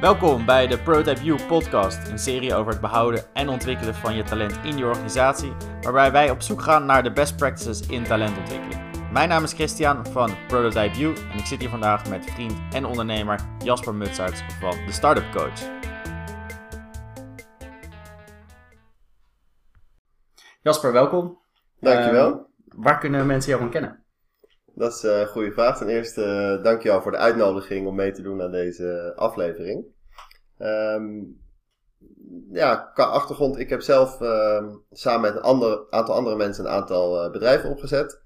Welkom bij de Prototype You podcast, een serie over het behouden en ontwikkelen van je talent in je organisatie, waarbij wij op zoek gaan naar de best practices in talentontwikkeling. Mijn naam is Christian van Prototype You en ik zit hier vandaag met vriend en ondernemer Jasper Mutsaerts van de Startup Coach. Jasper, welkom. Dankjewel. Uh, waar kunnen mensen jou van kennen? Dat is een goede vraag. Ten eerste uh, dankjewel voor de uitnodiging om mee te doen aan deze aflevering. Um, ja, qua achtergrond, ik heb zelf uh, samen met een ander, aantal andere mensen een aantal uh, bedrijven opgezet.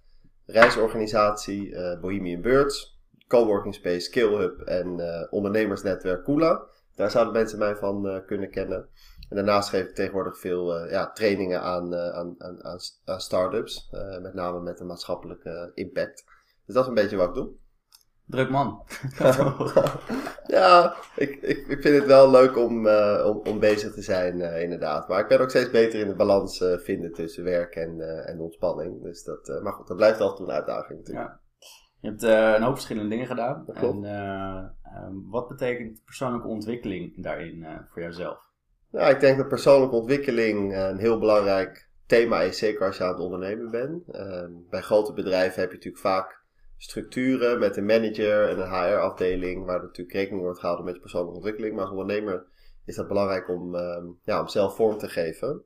Reisorganisatie uh, Bohemian Birds, Coworking Space Skillhub en ondernemersnetwerk Kula. Daar zouden mensen mij van kunnen kennen. En daarnaast geef ik tegenwoordig veel ja, trainingen aan, aan, aan, aan start-ups, met name met een maatschappelijke impact. Dus dat is een beetje wat ik doe. Druk man. ja, ik, ik, ik vind het wel leuk om, uh, om, om bezig te zijn, uh, inderdaad. Maar ik ben ook steeds beter in de balans uh, vinden tussen werk en, en ontspanning. Dus dat, maar goed, dat blijft altijd een uitdaging natuurlijk. Ja. Je hebt een hoop verschillende dingen gedaan. En um, wat betekent persoonlijke ontwikkeling daarin voor jouzelf? Nou, ik denk dat persoonlijke ontwikkeling een heel belangrijk thema is, zeker als je aan het ondernemen bent. Ehm, bij grote bedrijven heb je natuurlijk vaak structuren met een manager en een HR-afdeling, waar natuurlijk rekening wordt gehouden met je persoonlijke ontwikkeling. Maar als ondernemer is dat belangrijk om, uh, ja, om zelf vorm te geven.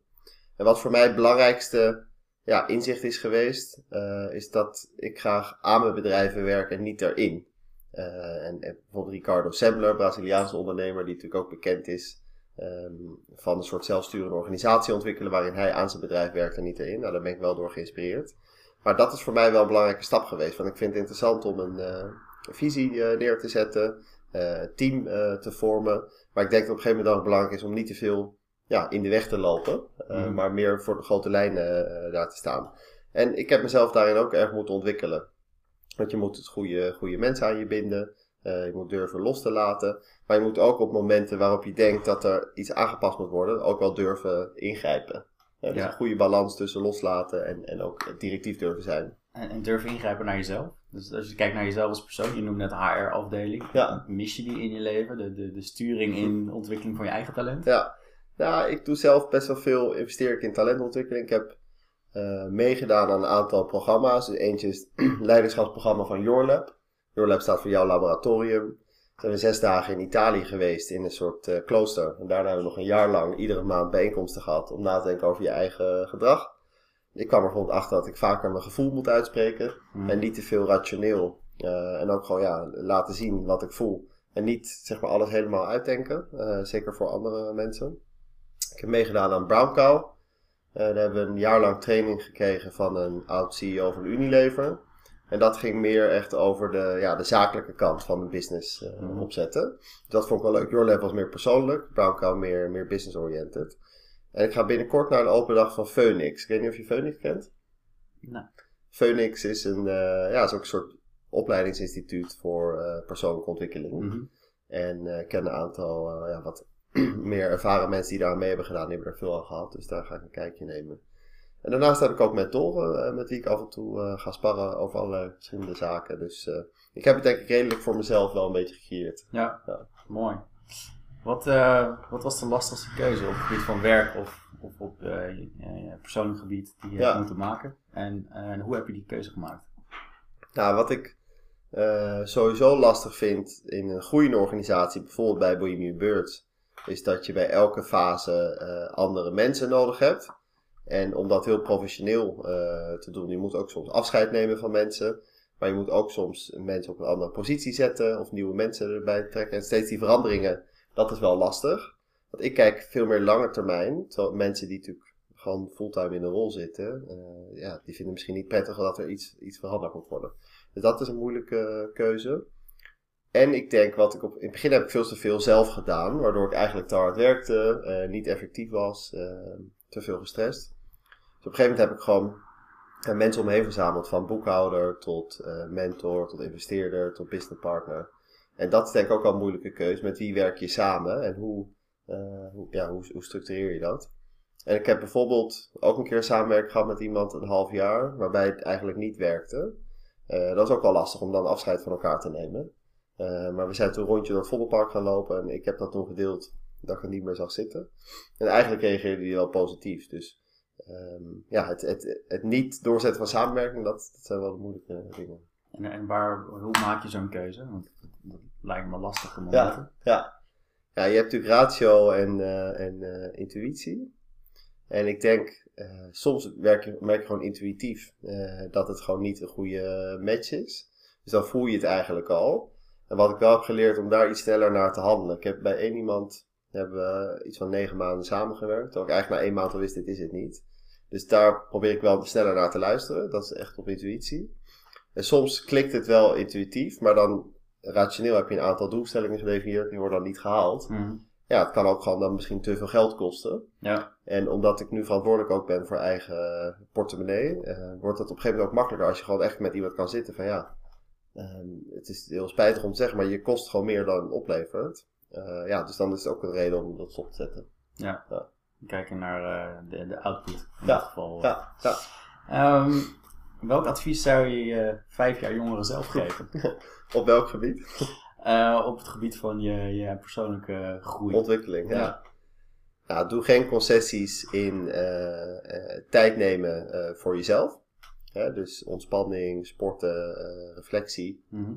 En wat voor mij het belangrijkste ja, inzicht is geweest, uh, is dat ik graag aan mijn bedrijven werk en niet erin. Uh, en, bijvoorbeeld Ricardo Sembler, Braziliaanse ondernemer, die natuurlijk ook bekend is um, van een soort zelfsturende organisatie ontwikkelen waarin hij aan zijn bedrijf werkt en niet erin. Nou, daar ben ik wel door geïnspireerd. Maar dat is voor mij wel een belangrijke stap geweest. Want ik vind het interessant om een uh, visie uh, neer te zetten, uh, team te vormen. Maar ik denk dat op een gegeven moment ook belangrijk is om niet te veel ja, in de weg te lopen. Mm. Maar meer voor de grote lijnen daar te staan. En ik heb mezelf daarin ook erg moeten ontwikkelen. Want je moet het goede, goede mensen aan je binden. je moet durven los te laten. Maar je moet ook op momenten waarop je denkt dat er iets aangepast moet worden, ook wel durven ingrijpen. Ja, dus een goede balans tussen loslaten en, en ook directief durven zijn. En, en durven ingrijpen naar jezelf. Dus als je kijkt naar jezelf als persoon, je noemt net HR-afdeling. Ja. Mis je die in je leven? De, de, de sturing in de ontwikkeling van je eigen talent? Ja. ja, ik doe zelf best wel veel, investeer ik in talentontwikkeling. Ik heb uh, meegedaan aan een aantal programma's. Dus eentje is het leiderschapsprogramma van YourLab. YourLab staat voor jouw laboratorium zijn we zes dagen in Italië geweest in een soort uh, klooster. En daarna hebben we nog een jaar lang iedere maand bijeenkomsten gehad om na te denken over je eigen gedrag. Ik kwam er bijvoorbeeld achter dat ik vaker mijn gevoel moet uitspreken mm. en niet te veel rationeel. Uh, en ook gewoon ja, laten zien wat ik voel. En niet zeg maar alles helemaal uitdenken, uh, zeker voor andere mensen. Ik heb meegedaan aan Brown Cow. daar hebben we een jaar lang training gekregen van een oud CEO van Unilever. En dat ging meer echt over de, ja, de zakelijke kant van de business uh, opzetten. Dus dat vond ik wel leuk. Your Level was meer persoonlijk. Brown meer, meer business-oriented. En ik ga binnenkort naar een open dag van Phoenix. Ik weet niet of je Phoenix kent? Nee. Phoenix is, een, uh, ja, is ook een soort opleidingsinstituut voor uh, persoonlijke ontwikkeling. Mm -hmm. En ik ken een aantal ja, wat meer ervaren mensen die daar mee hebben gedaan. Die hebben er veel aan gehad. Dus daar ga ik een kijkje nemen. En daarnaast heb ik ook mentoren uh, met wie ik af en toe uh, ga sparren over allerlei verschillende zaken. Dus uh, ik heb het denk ik redelijk voor mezelf wel een beetje gecreëerd. Ja, ja. mooi. Wat, wat was de lastigste keuze op het gebied van werk of, of op persoonlijk gebied die je ja. hebt moeten maken? En, en hoe heb je die keuze gemaakt? Nou, wat ik sowieso lastig vind in een groeiende organisatie, bijvoorbeeld bij Bohemian Birds, is dat je bij elke fase andere mensen nodig hebt. En om dat heel professioneel uh, te doen, je moet ook soms afscheid nemen van mensen. Maar je moet ook soms mensen op een andere positie zetten of nieuwe mensen erbij trekken. En steeds die veranderingen, dat is wel lastig. Want ik kijk veel meer lange termijn. Terwijl mensen die natuurlijk gewoon fulltime in een rol zitten, uh, ja, die vinden misschien niet prettig dat er iets, iets veranderd moet worden. Dus dat is een moeilijke keuze. En ik denk wat ik op. In het begin heb ik veel te veel zelf gedaan, waardoor ik eigenlijk te hard werkte, niet effectief was, te veel gestrest. Dus op een gegeven moment heb ik gewoon uh, mensen om me heen verzameld. Van boekhouder tot uh, mentor, tot investeerder, tot business partner. En dat is denk ik ook al een moeilijke keuze. Met wie werk je samen en hoe, uh, hoe, ja, hoe, hoe structureer je dat? En ik heb bijvoorbeeld ook een keer samenwerking gehad met iemand een half jaar, waarbij het eigenlijk niet werkte. dat is ook wel lastig om dan afscheid van elkaar te nemen. Eh, maar we zijn toen een rondje door het Vondelpark gaan lopen en ik heb dat toen gedeeld dat ik er niet meer zag zitten. En eigenlijk reageerde hij wel positief. Dus ehm, ja, het, het, het niet doorzetten van samenwerking, dat, dat zijn wel de moeilijke dingen. En, en waar, hoe maak je zo'n keuze? Want dat lijkt me lastige Ja, momenten. ja. ja, je hebt natuurlijk ratio en, eh, en eh, intuïtie. En ik denk, eh, soms werk je, merk je gewoon intuïtief dat het gewoon niet een goede match is. Dus dan voel je het eigenlijk al. En wat ik wel heb geleerd om daar iets sneller naar te handelen. Ik heb bij één iemand hebben we iets van negen maanden samengewerkt. Terwijl ik eigenlijk na één maand al wist, dit is het niet. Dus daar probeer ik wel sneller naar te luisteren. Dat is echt op intuïtie. En soms klikt het wel intuïtief, maar dan rationeel heb je een aantal doelstellingen gedefinieerd, die worden dan niet gehaald. Mhm. Ja, het kan ook gewoon dan misschien te veel geld kosten. Ja, En omdat ik nu verantwoordelijk ook ben voor eigen portemonnee, eh, wordt het op een gegeven moment ook makkelijker als je gewoon echt met iemand kan zitten van ja, ehm, het is heel spijtig om te zeggen, maar je kost gewoon meer dan het oplevert. Eh, ja, dus dan is het ook een reden om dat stop te zetten. ja. Ja. Kijken naar eh, de, de output in Ja, dit geval. Ja, ja. Ehm, welk advies zou je je vijf jaar jongeren zelf geven? Op welk gebied? Eh, op het gebied van je, je persoonlijke groei. Ontwikkeling, ja. Ja. doe geen concessies in eh, eh, tijd nemen eh, voor jezelf. Dus ontspanning, sporten, eh, reflectie. Mhm. Eh,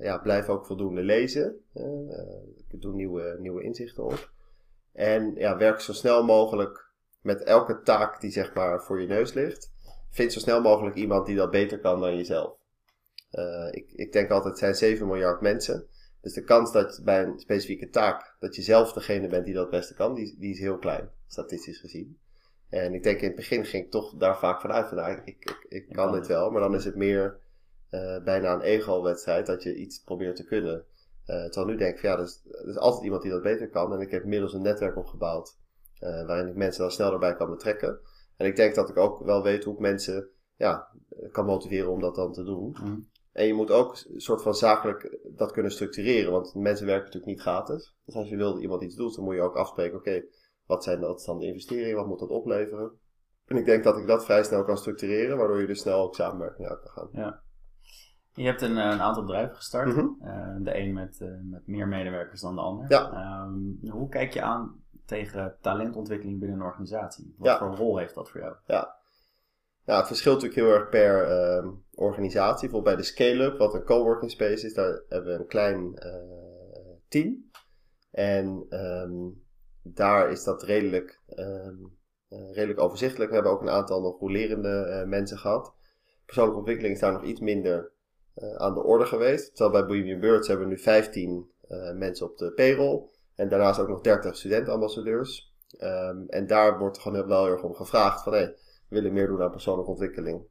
ja, blijf ook voldoende lezen. Eh, doe nieuwe, nieuwe inzichten op. En ja, werk zo snel mogelijk met elke taak die zeg maar voor je neus ligt. Vind zo snel mogelijk iemand die dat beter kan dan jezelf. Eh, ik, ik denk altijd, het zijn 7 miljard mensen. Dus de kans dat bij een specifieke taak, dat je zelf degene bent die dat het beste kan, die, die is heel klein, statistisch gezien. En ik denk in het begin ging ik toch daar vaak vanuit van, nou, ik, ik, ik, ik kan dit wel. Maar dan is het meer eh, bijna een ego-wedstrijd dat je iets probeert te kunnen. Eh terwijl nu denk ik van, ja, er is, er is altijd iemand die dat beter kan. En ik heb inmiddels een netwerk opgebouwd eh, waarin ik mensen dan snel erbij kan betrekken. En ik denk dat ik ook wel weet hoe ik mensen ja, kan motiveren om dat dan te doen. Mhm. En je moet ook een soort van zakelijk dat kunnen structureren. Want mensen werken natuurlijk niet gratis. Dus als je wil dat iemand iets doet, dan moet je ook afspreken: oké, wat zijn dat dan de investeringen? Wat moet dat opleveren? En ik denk dat ik dat vrij snel kan structureren, waardoor je dus snel ook samenwerking uit kan gaan. Je hebt een, eh, een aantal bedrijven gestart. Mhm. Eh, de een met, eh, met meer medewerkers dan de ander. Ja. Ehm, hoe kijk je aan tegen talentontwikkeling binnen een organisatie? Wat Ja. voor rol heeft dat voor jou? Nou, het verschilt natuurlijk heel erg per ehm, organisatie. Bijvoorbeeld bij de Scale-up, wat een coworking space is, daar hebben we een klein team. En ehm, daar is dat redelijk, redelijk overzichtelijk. We hebben ook een aantal nog rolerende mensen gehad. Persoonlijke ontwikkeling is daar nog iets minder aan de orde geweest. Terwijl bij Bohemian Birds hebben we nu 15 eh, mensen op de payroll. En daarnaast ook nog 30 studentambassadeurs. Ehm, en daar wordt gewoon heel- wel heel erg om gevraagd van... Hey, we willen meer doen aan persoonlijke ontwikkeling.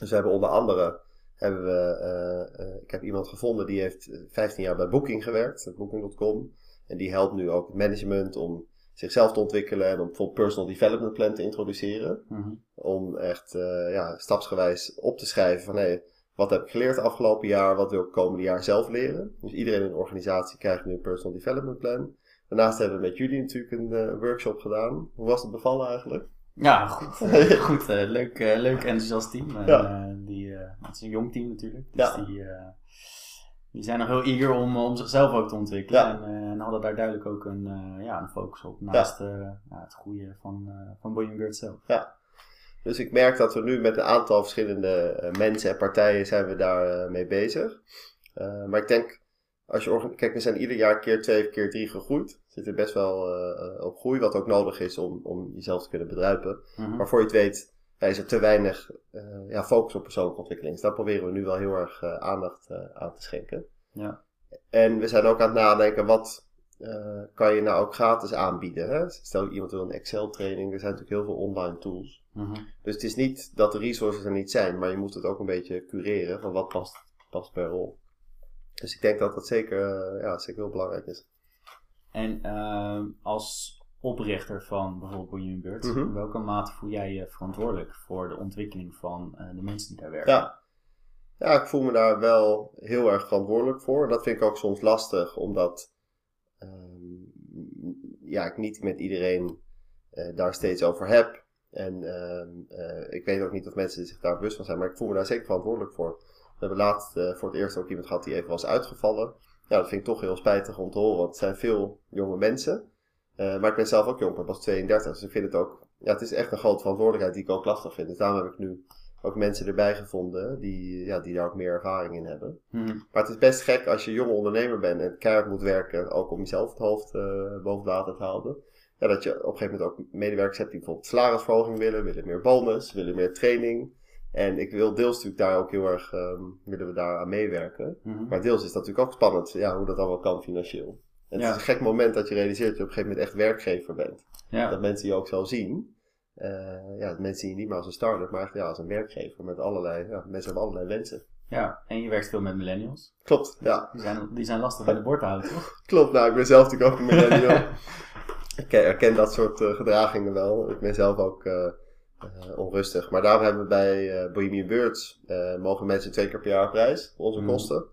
Dus we hebben onder andere, hebben we, eh, eh, ik heb iemand gevonden die heeft eh, 15 jaar bij Booking gewerkt, Booking.com. En die helpt nu ook het management om zichzelf te ontwikkelen en om bijvoorbeeld personal development plan te introduceren. Mhm. Om echt eh, ja, stapsgewijs op te schrijven van hé, wat heb ik geleerd het afgelopen jaar, wat wil ik komende jaar zelf leren. Dus iedereen in de organisatie krijgt nu een personal development plan. Daarnaast hebben we met jullie natuurlijk een eh, workshop gedaan. Hoe was het bevallen eigenlijk? Ja, goed. goed eh, leuk, eh, leuk enthousiast team. Ja. die, het is een jong team natuurlijk. Dus Ja. die, die zijn nog heel eager om, om zichzelf ook te ontwikkelen. Ja. En, en hadden daar duidelijk ook een, ja, een focus op. Naast ja, het goede van, van Boeing Bird zelf. Dus ik merk dat we nu met een aantal verschillende eh, mensen en partijen zijn we daar eh, mee bezig. Eh, maar ik denk, als je kijk, we zijn ieder jaar keer twee, keer drie gegroeid. Zitten best wel op groei, wat ook nodig is om, om jezelf te kunnen bedruipen. Mhm. Maar voor je het weet, ja, is er te weinig ja, focus op persoonlijke ontwikkeling. Dus daar proberen we nu wel heel erg aandacht aan te schenken. Ja. En we zijn ook aan het nadenken, wat eh, kan je nou ook gratis aanbieden? Hè? Stel iemand wil een Excel training, er zijn natuurlijk heel veel online tools. Mhm. Dus het is niet dat de resources er niet zijn, maar je moet het ook een beetje cureren van wat past, past per rol. Dus ik denk dat dat zeker, eh, ja, zeker heel belangrijk is. En ehm, als oprichter van bijvoorbeeld Bird, Mhm. in welke mate voel jij je verantwoordelijk voor de ontwikkeling van eh, de mensen die daar werken? Ja. ja, ik voel me daar wel heel erg verantwoordelijk voor. En dat vind ik ook soms lastig, omdat ja, ik niet met iedereen eh, daar steeds over heb. En ehm, eh, ik weet ook niet of mensen zich daar bewust van zijn, maar ik voel me daar zeker verantwoordelijk voor. We hebben laatst eh, voor het eerst ook iemand gehad die even was uitgevallen. Ja, dat vind ik toch heel spijtig om te horen, want het zijn veel jonge mensen. Maar ik ben zelf ook jong, ben pas 32, dus ik vind het ook... Ja, het is echt een grote verantwoordelijkheid die ik ook lastig vind. Dus daarom heb ik nu ook mensen erbij gevonden die, ja, die daar ook meer ervaring in hebben. Mhm. Maar het is best gek als je jonge ondernemer bent en keihard moet werken, ook om jezelf het hoofd eh, boven water te houden. Ja, dat je op een gegeven moment ook medewerkers hebt die bijvoorbeeld salarisverhoging willen, willen meer bonus, willen meer training. En ik wil deels natuurlijk daar ook heel erg, ehm, willen we daar aan meewerken. Mhm. Maar deels is dat natuurlijk ook spannend, ja, hoe dat allemaal kan financieel. En Ja. het is een gek moment dat je realiseert dat je op een gegeven moment echt werkgever bent. Ja. Dat mensen je ook zo zien. Eh, ja, mensen zien je niet maar als een start-up, maar echt ja, als een werkgever met allerlei, ja, mensen hebben allerlei wensen. ja, en je werkt veel met millennials. Klopt, ja. Die zijn, die zijn lastig bij de bord te houden, toch? Klopt, nou, ik ben zelf natuurlijk ook een millennial. ik ken- herken dat soort eh, gedragingen wel. Ik ben zelf ook eh, onrustig. Maar daarom hebben we bij Bohemian Birds, mogen mensen twee keer per jaar op reis, voor onze Mm. kosten.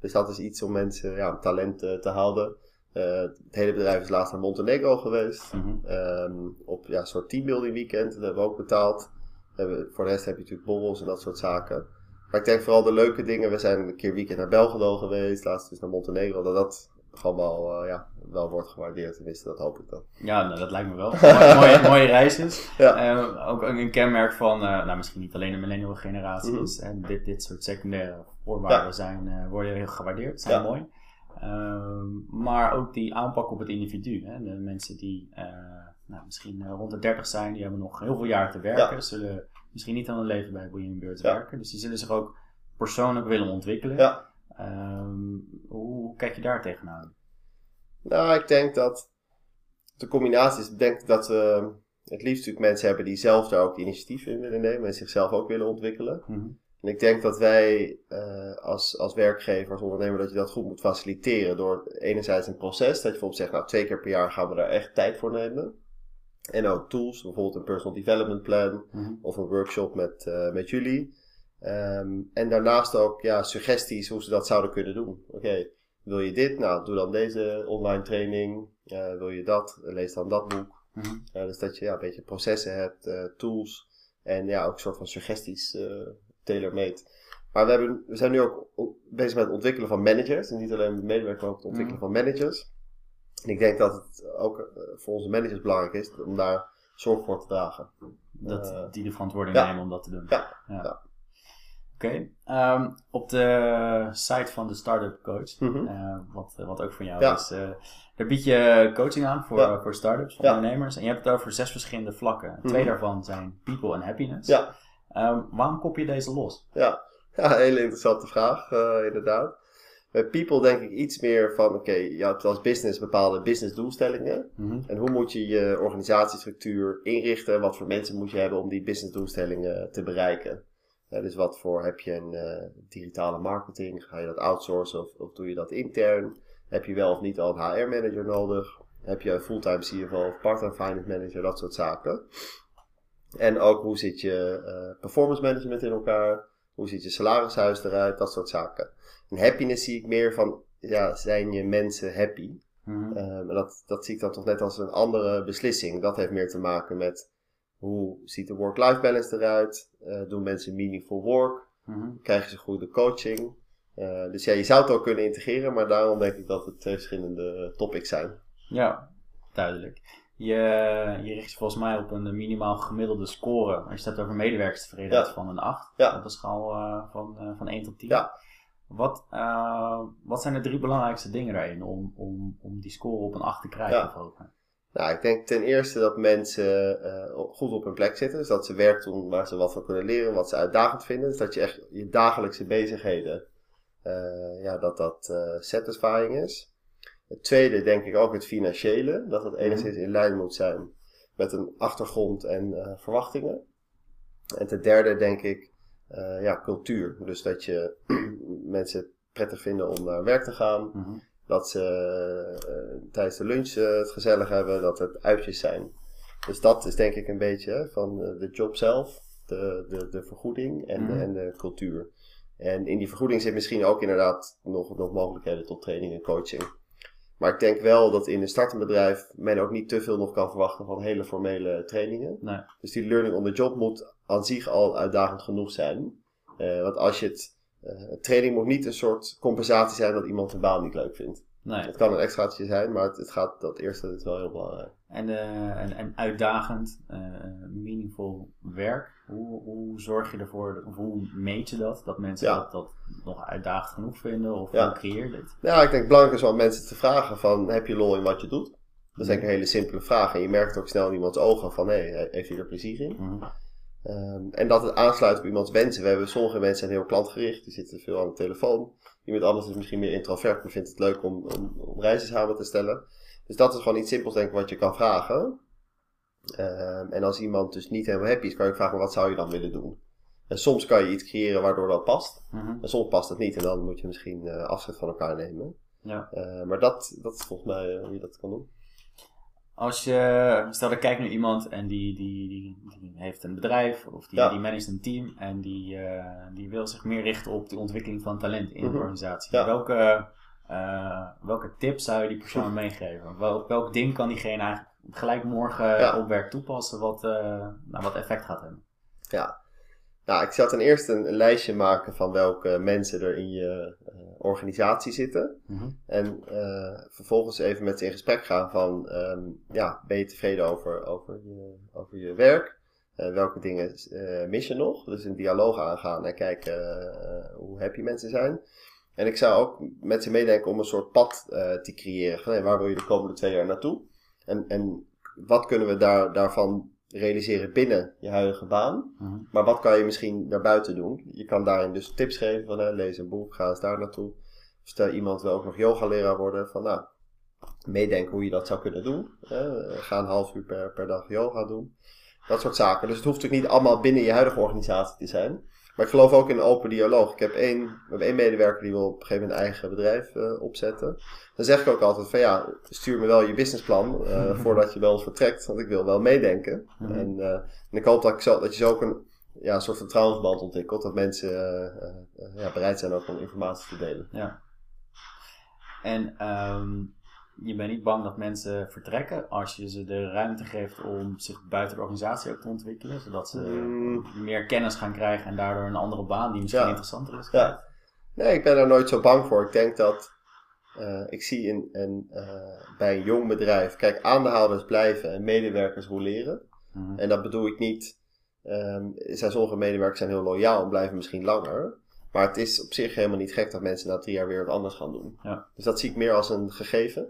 Dus dat is iets om mensen, ja, talent te houden. Eh, het hele bedrijf is laatst naar Montenegro geweest. Mhm. Ehm, op ja, een soort teambuilding weekend. Dat hebben we ook betaald. We voor de rest heb je natuurlijk borrels en dat soort zaken. Maar ik denk vooral de leuke dingen. We zijn een keer weekend naar Belgrado geweest. Laatst dus naar Montenegro. Dat dat allemaal eh, ja, wel wordt gewaardeerd. Tenminste, dat hoop ik dan. Ja, nou, dat lijkt me wel. mooie, mooie, mooie reizen. Ja. Eh, ook een kenmerk van, eh, nou misschien niet alleen de millennial generatie Mhm. is. En dit, dit soort secundaire voorwaarden Ja. zijn, worden heel gewaardeerd, zijn Ja. mooi. Ehm, maar ook die aanpak op het individu. Hè? De mensen die eh, nou, misschien eh, rond de 30 zijn, die hebben nog heel veel jaar te werken. Ja. Zullen misschien niet aan hun leven bij Bird Ja. werken. Dus die zullen zich ook persoonlijk willen ontwikkelen. Ja. Ehm, hoe, kijk je daar tegenaan? Nou, ik denk dat de combinatie is. Ik denk dat we het liefst natuurlijk mensen hebben die zelf daar ook de initiatief in willen nemen. En zichzelf ook willen ontwikkelen. Mhm. En ik denk dat wij eh, als, als werkgever, als ondernemer, dat je dat goed moet faciliteren. Door enerzijds een proces, dat je bijvoorbeeld zegt, nou twee keer per jaar gaan we daar echt tijd voor nemen. En ook tools, bijvoorbeeld een personal development plan Mhm. of een workshop met, eh, met jullie. Ehm, en daarnaast ook ja, suggesties hoe ze dat zouden kunnen doen. Oké, wil je dit? Nou, doe dan deze online training. Eh, wil je dat? Lees dan dat boek. Mhm. Dus dat je ja, een beetje processen hebt, tools en ja, ook een soort van suggesties tailor-made. Maar we, hebben, we zijn nu ook bezig met het ontwikkelen van managers. En niet alleen met medewerkers, maar ook het ontwikkelen van managers. En ik denk dat het ook eh, voor onze managers belangrijk is om daar zorg voor te dragen. Dat Eh, die de verantwoording ja. nemen om dat te doen. Ja, ja. Oké. Ehm, op de site van de Startup Coach, Mhm. eh, wat, wat ook van jou is, daar bied je coaching aan voor, voor startups, voor ondernemers. En je hebt het over zes verschillende vlakken. Twee Mhm. daarvan zijn people en happiness. Ja. Ehm, waarom kop je deze los? Ja, ja hele interessante vraag, eh, inderdaad. Bij people denk ik iets meer van, oké, je hebt als business bepaalde business doelstellingen. Mhm. En hoe moet je je organisatiestructuur inrichten? Wat voor mensen moet je hebben om die businessdoelstellingen te bereiken? Ja, dus wat voor heb je een eh, digitale marketing? Ga je dat outsourcen of, of doe je dat intern? Heb je wel of niet al een HR-manager nodig? Heb je een fulltime CFO of part-time finance manager? Dat soort zaken. En ook hoe zit je eh, performance management in elkaar? Hoe ziet je salarishuis eruit? Dat soort zaken. En happiness zie ik meer van, ja, zijn je mensen happy? Mhm. En dat, dat zie ik dan toch net als een andere beslissing. Dat heeft meer te maken met hoe ziet de work-life balance eruit? Eh, doen mensen meaningful work? Mhm. Krijgen ze goede coaching? Eh, dus ja, je zou het ook kunnen integreren, maar daarom denk ik dat het twee verschillende topics zijn. Ja, duidelijk. Je, je richt je volgens mij op een minimaal gemiddelde score. Als je het hebt over medewerkerstevredenheid Ja. van een 8. Ja. Op een schaal eh, van, eh, van 1 tot 10. Ja. Wat, eh, wat zijn de drie belangrijkste dingen daarin om, om, om die score op een 8 te krijgen Ja. of hoger? Nou, ik denk ten eerste dat mensen goed op hun plek zitten. Dus dat ze werk doen waar ze wat van kunnen leren, wat ze uitdagend vinden. Dus dat je echt je dagelijkse bezigheden, ja, dat dat satisfying is. Het tweede denk ik ook het financiële. Dat het enigszins in lijn moet zijn met een achtergrond en eh, verwachtingen. En ten derde denk ik eh, ja, cultuur. Dus dat je mensen prettig vinden om naar werk te gaan. Mhm. Dat ze eh, tijdens de lunch het gezellig hebben, dat het uitjes zijn. Dus dat is denk ik een beetje hè, van de job zelf, de, de, de vergoeding en, de, Mhm. en de cultuur. En in die vergoeding zit misschien ook inderdaad nog, nog mogelijkheden tot training en coaching. Maar ik denk wel dat in een startend bedrijf men ook niet te veel nog kan verwachten van hele formele trainingen. Nee. Dus die learning on the job moet aan zich al uitdagend genoeg zijn. Eh, want als je het eh, training moet niet een soort compensatie zijn dat iemand een baan niet leuk vindt. Nee. Het kan een extraatje zijn, maar het, het gaat, dat eerste is wel heel belangrijk. En, eh, en, en uitdagend, meaningful werk. Hoe, hoe zorg je ervoor, of hoe meet je dat? Dat mensen Ja. dat, dat nog uitdagend genoeg vinden? Of Ja. hoe creëer je dit? Nou, ik denk belangrijk is om mensen te vragen van, heb je lol in wat je doet? Dat is ik een hele simpele vraag. En je merkt ook snel in iemands ogen van, hé, heeft hij er plezier in? Mhm. Ehm, en dat het aansluit op iemands wensen. We hebben sommige mensen zijn heel klantgericht, die zitten veel aan de telefoon. Iemand anders is misschien meer introvert, maar vindt het leuk om, om, om reizen samen te stellen. Dus dat is gewoon iets simpels, denk ik, wat je kan vragen. Ehm, en als iemand dus niet helemaal happy is, kan je vragen, wat zou je dan willen doen? En soms kan je iets creëren waardoor dat past. Mhm. En soms past het niet en dan moet je misschien eh, afscheid van elkaar nemen. Ja. Eh, maar dat, dat is volgens mij eh, hoe je dat kan doen. Als je, stel er kijkt naar iemand en die, die, die, die heeft een bedrijf of die, Ja. die managt een team en die, eh, die wil zich meer richten op de ontwikkeling van talent in Mhm. de organisatie. Ja. Welke, eh, welke tips zou je die persoon meegeven? Welk, welk ding kan diegene eigenlijk gelijk morgen Ja. op werk toepassen wat, eh, nou, wat effect gaat hebben? Ja. Nou, ik zou ten eerste een, een lijstje maken van welke mensen er in je eh, organisatie zitten. Mhm. En eh, vervolgens even met ze in gesprek gaan van, ehm, ja, ben je tevreden over, over, je, over je werk? Eh, welke dingen mis je nog? Dus een dialoog aangaan en kijken hoe happy mensen zijn. En ik zou ook met ze meedenken om een soort pad te creëren. Van, waar wil je de komende twee jaar naartoe? En, en wat kunnen we daar, daarvan realiseren binnen je huidige baan? Mhm. Maar wat kan je misschien daarbuiten doen? Je kan daarin dus tips geven van hè, lees een boek, ga eens daar naartoe. Stel iemand wil ook nog yogaleraar worden, van nou, meedenken hoe je dat zou kunnen doen. Hè. Ga een half uur per, per dag yoga doen. Dat soort zaken. Dus het hoeft natuurlijk niet allemaal binnen je huidige organisatie te zijn. Maar ik geloof ook in open dialoog. Ik heb één, we hebben één medewerker die wil op een gegeven moment een eigen bedrijf eh, opzetten. Dan zeg ik ook altijd van ja, stuur me wel je businessplan eh, voordat je bij ons vertrekt. Want ik wil wel meedenken. Mhm. En, eh, en ik hoop dat, ik zo, dat je zo ook een, ja, soort vertrouwensband ontwikkelt. Dat mensen ja, bereid zijn ook om informatie te delen. Ja. En ehm, je bent niet bang dat mensen vertrekken als je ze de ruimte geeft om zich buiten de organisatie ook te ontwikkelen, zodat ze Mm. meer kennis gaan krijgen en daardoor een andere baan die misschien Ja. interessanter is. Ja. Nee, ik ben daar nooit zo bang voor. Ik denk dat eh, ik zie in, in, eh, bij een jong bedrijf, kijk, aandeelhouders blijven en medewerkers roleren. Mhm. En dat bedoel ik niet, ehm, zijn sommige medewerkers zijn heel loyaal en blijven misschien langer. Maar het is op zich helemaal niet gek dat mensen na drie jaar weer wat anders gaan doen. Ja. Dus dat zie ik meer als een gegeven.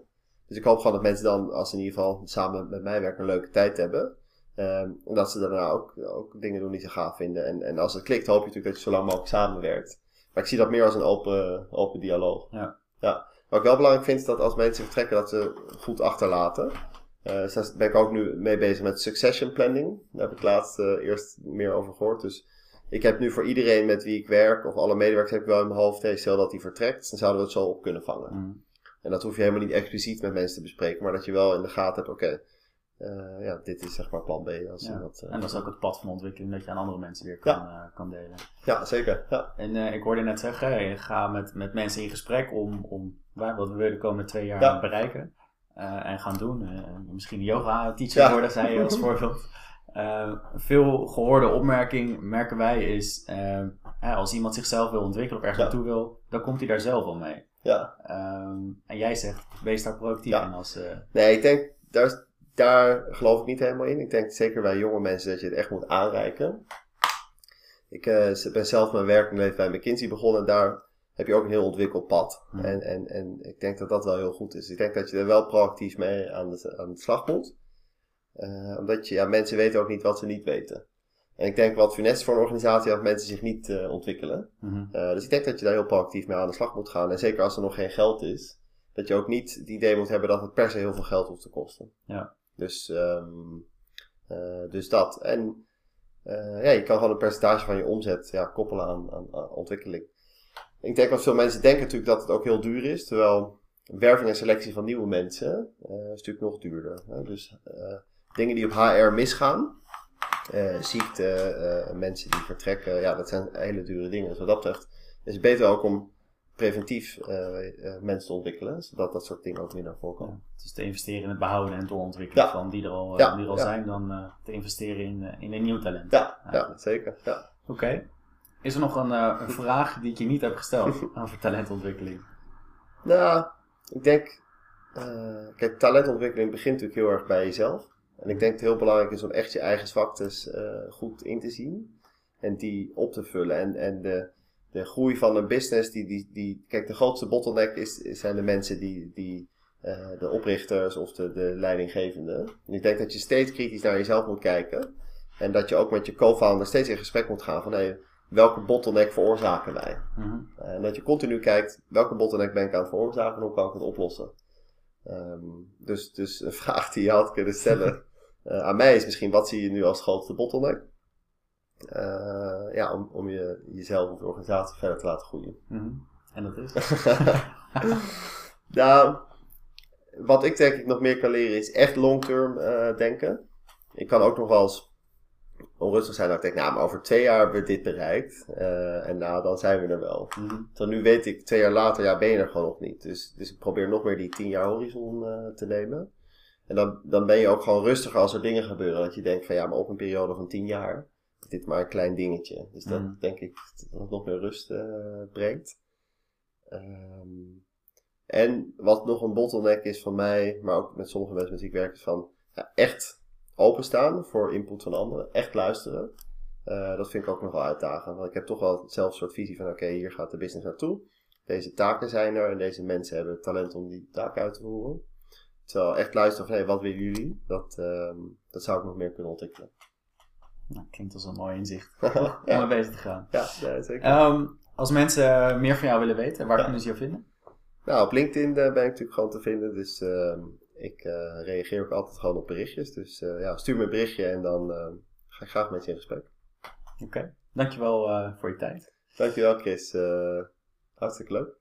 Dus ik hoop gewoon dat mensen dan, als ze in ieder geval samen met mij werken, een leuke tijd hebben. Ehm, en dat ze daarna ook, ook dingen doen die ze gaaf vinden. En, en als het klikt, hoop je natuurlijk dat je zo lang mogelijk samenwerkt. Maar ik zie dat meer als een open, open dialoog. Ja. ja. Wat ik wel belangrijk vind, is dat als mensen vertrekken, dat ze goed achterlaten. Dus daar ben ik ook nu mee bezig met succession planning. Daar heb ik laatst eh, eerst meer over gehoord. Dus ik heb nu voor iedereen met wie ik werk, of alle medewerkers, heb ik wel in mijn hoofd, hey, stel dat die vertrekt, dan zouden we het zo op kunnen vangen. Mhm. En dat hoef je helemaal niet expliciet met mensen te bespreken, maar dat je wel in de gaten hebt, oké, eh, ja, dit is zeg maar plan B. Als Ja. dat, eh, En dat is ook het pad van ontwikkeling dat je aan andere mensen weer kan, eh, kan delen. Ja, zeker. Ja. En ik hoorde net zeggen, hey, ga met, met mensen in gesprek om, om waar- wat we willen de komende twee jaar Ja. bereiken en gaan doen. Misschien yoga teacher Ja. worden, zei je als voorbeeld. Veel gehoorde opmerking, merken wij, is als iemand zichzelf wil ontwikkelen of ergens naartoe wil, dan komt hij daar zelf wel mee. ja. Ehm, en jij zegt, wees daar proactief in als... eh, Nee, ik denk, daar, daar geloof ik niet helemaal in. Ik denk zeker bij jonge mensen dat je het echt moet aanreiken. Ik eh, ben zelf mijn werkende leven bij McKinsey begonnen en daar heb je ook een heel ontwikkeld pad. En, en, en ik denk dat dat wel heel goed is. Ik denk dat je er wel proactief mee aan de, aan de slag moet. Eh, omdat je, ja, mensen weten ook niet wat ze niet weten. En ik denk wat funest voor een organisatie dat mensen zich niet eh, ontwikkelen. mhm. Eh, dus ik denk dat je daar heel proactief mee aan de slag moet gaan. En zeker als er nog geen geld is, dat je ook niet het idee moet hebben dat het per se heel veel geld hoeft te kosten. Ja. Dus, ehm, eh, dus dat. En ja, je kan gewoon een percentage van je omzet ja, koppelen aan, aan, aan ontwikkeling. Ik denk dat veel mensen denken natuurlijk dat het ook heel duur is, terwijl werving en selectie van nieuwe mensen is natuurlijk nog duurder. Hè? Dus dingen die op HR misgaan, eh, ziekte, eh, mensen die vertrekken, ja, dat zijn hele dure dingen. Dus wat dat betreft is het beter ook om preventief eh, mensen te ontwikkelen, zodat dat soort dingen ook weer naar voren komen. Ja, dus te investeren in het behouden en doorontwikkelen Ja. van die er al, Ja, die er al zijn, dan te investeren in, in een nieuw talent. Ja, Ja. zeker. Ja. Oké. Is er nog een, een vraag die ik je niet heb gesteld over talentontwikkeling? Nou, ik denk, uh, kijk, talentontwikkeling begint natuurlijk heel erg bij jezelf. En ik denk dat het heel belangrijk is om echt je eigen zwaktes uh, goed in te zien en die op te vullen. En, en de, de groei van een business, die, die, die, kijk, de grootste bottleneck is, zijn de mensen die, die uh, de oprichters of de, de leidinggevenden. En ik denk dat je steeds kritisch naar jezelf moet kijken. En dat je ook met je co-founder steeds in gesprek moet gaan van hey, welke bottleneck veroorzaken wij? Mm en dat je continu kijkt, welke bottleneck ben ik aan het veroorzaken en hoe kan ik het oplossen? Um, dus, dus een vraag die je had kunnen stellen uh, aan mij is misschien, wat zie je nu als grootste bottleneck? Uh, ja, om, om je, jezelf of de organisatie verder te laten groeien. Mm -hmm. En dat is? nou, wat ik denk ik nog meer kan leren is echt long-term uh, denken. Ik kan ook nog wel eens onrustig zijn dat ik denk, nou, maar over twee jaar hebben we dit bereikt. Uh, en nou, dan zijn we er wel. Mm -hmm. Nu weet ik, twee jaar later, ja, ben je er gewoon nog niet. Dus, dus ik probeer nog meer die tien jaar horizon te nemen. En dan, dan ben je ook gewoon rustiger als er dingen gebeuren. Dat je denkt van, ja, maar op een periode van tien jaar is dit maar een klein dingetje. Dus dat mm. denk ik dat het nog meer rust uh, brengt. Um, en wat nog een bottleneck is van mij, maar ook met sommige mensen met wie ik werk, is van ja, echt openstaan voor input van anderen, echt luisteren. Uh, dat vind ik ook nog wel uitdagend. Want ik heb toch wel zelf een soort visie van: oké, hier gaat de business naartoe. Deze taken zijn er en deze mensen hebben het talent om die taken uit te voeren. Terwijl echt luisteren van: hé, hey, wat willen jullie? Dat, uh, dat zou ik nog meer kunnen ontwikkelen. Nou, klinkt als een mooi inzicht. ja. Om mee bezig te gaan. Ja, ja zeker. Um, als mensen meer van jou willen weten, waar ja. kunnen ze jou vinden? Nou, op LinkedIn ben ik natuurlijk gewoon te vinden. Dus uh, ik uh, reageer ook altijd gewoon op berichtjes. Dus uh, ja, stuur me een berichtje en dan ga ik graag met je in gesprek. Oké, okay. dankjewel voor je tijd. Dankjewel Chris. hartstikke leuk.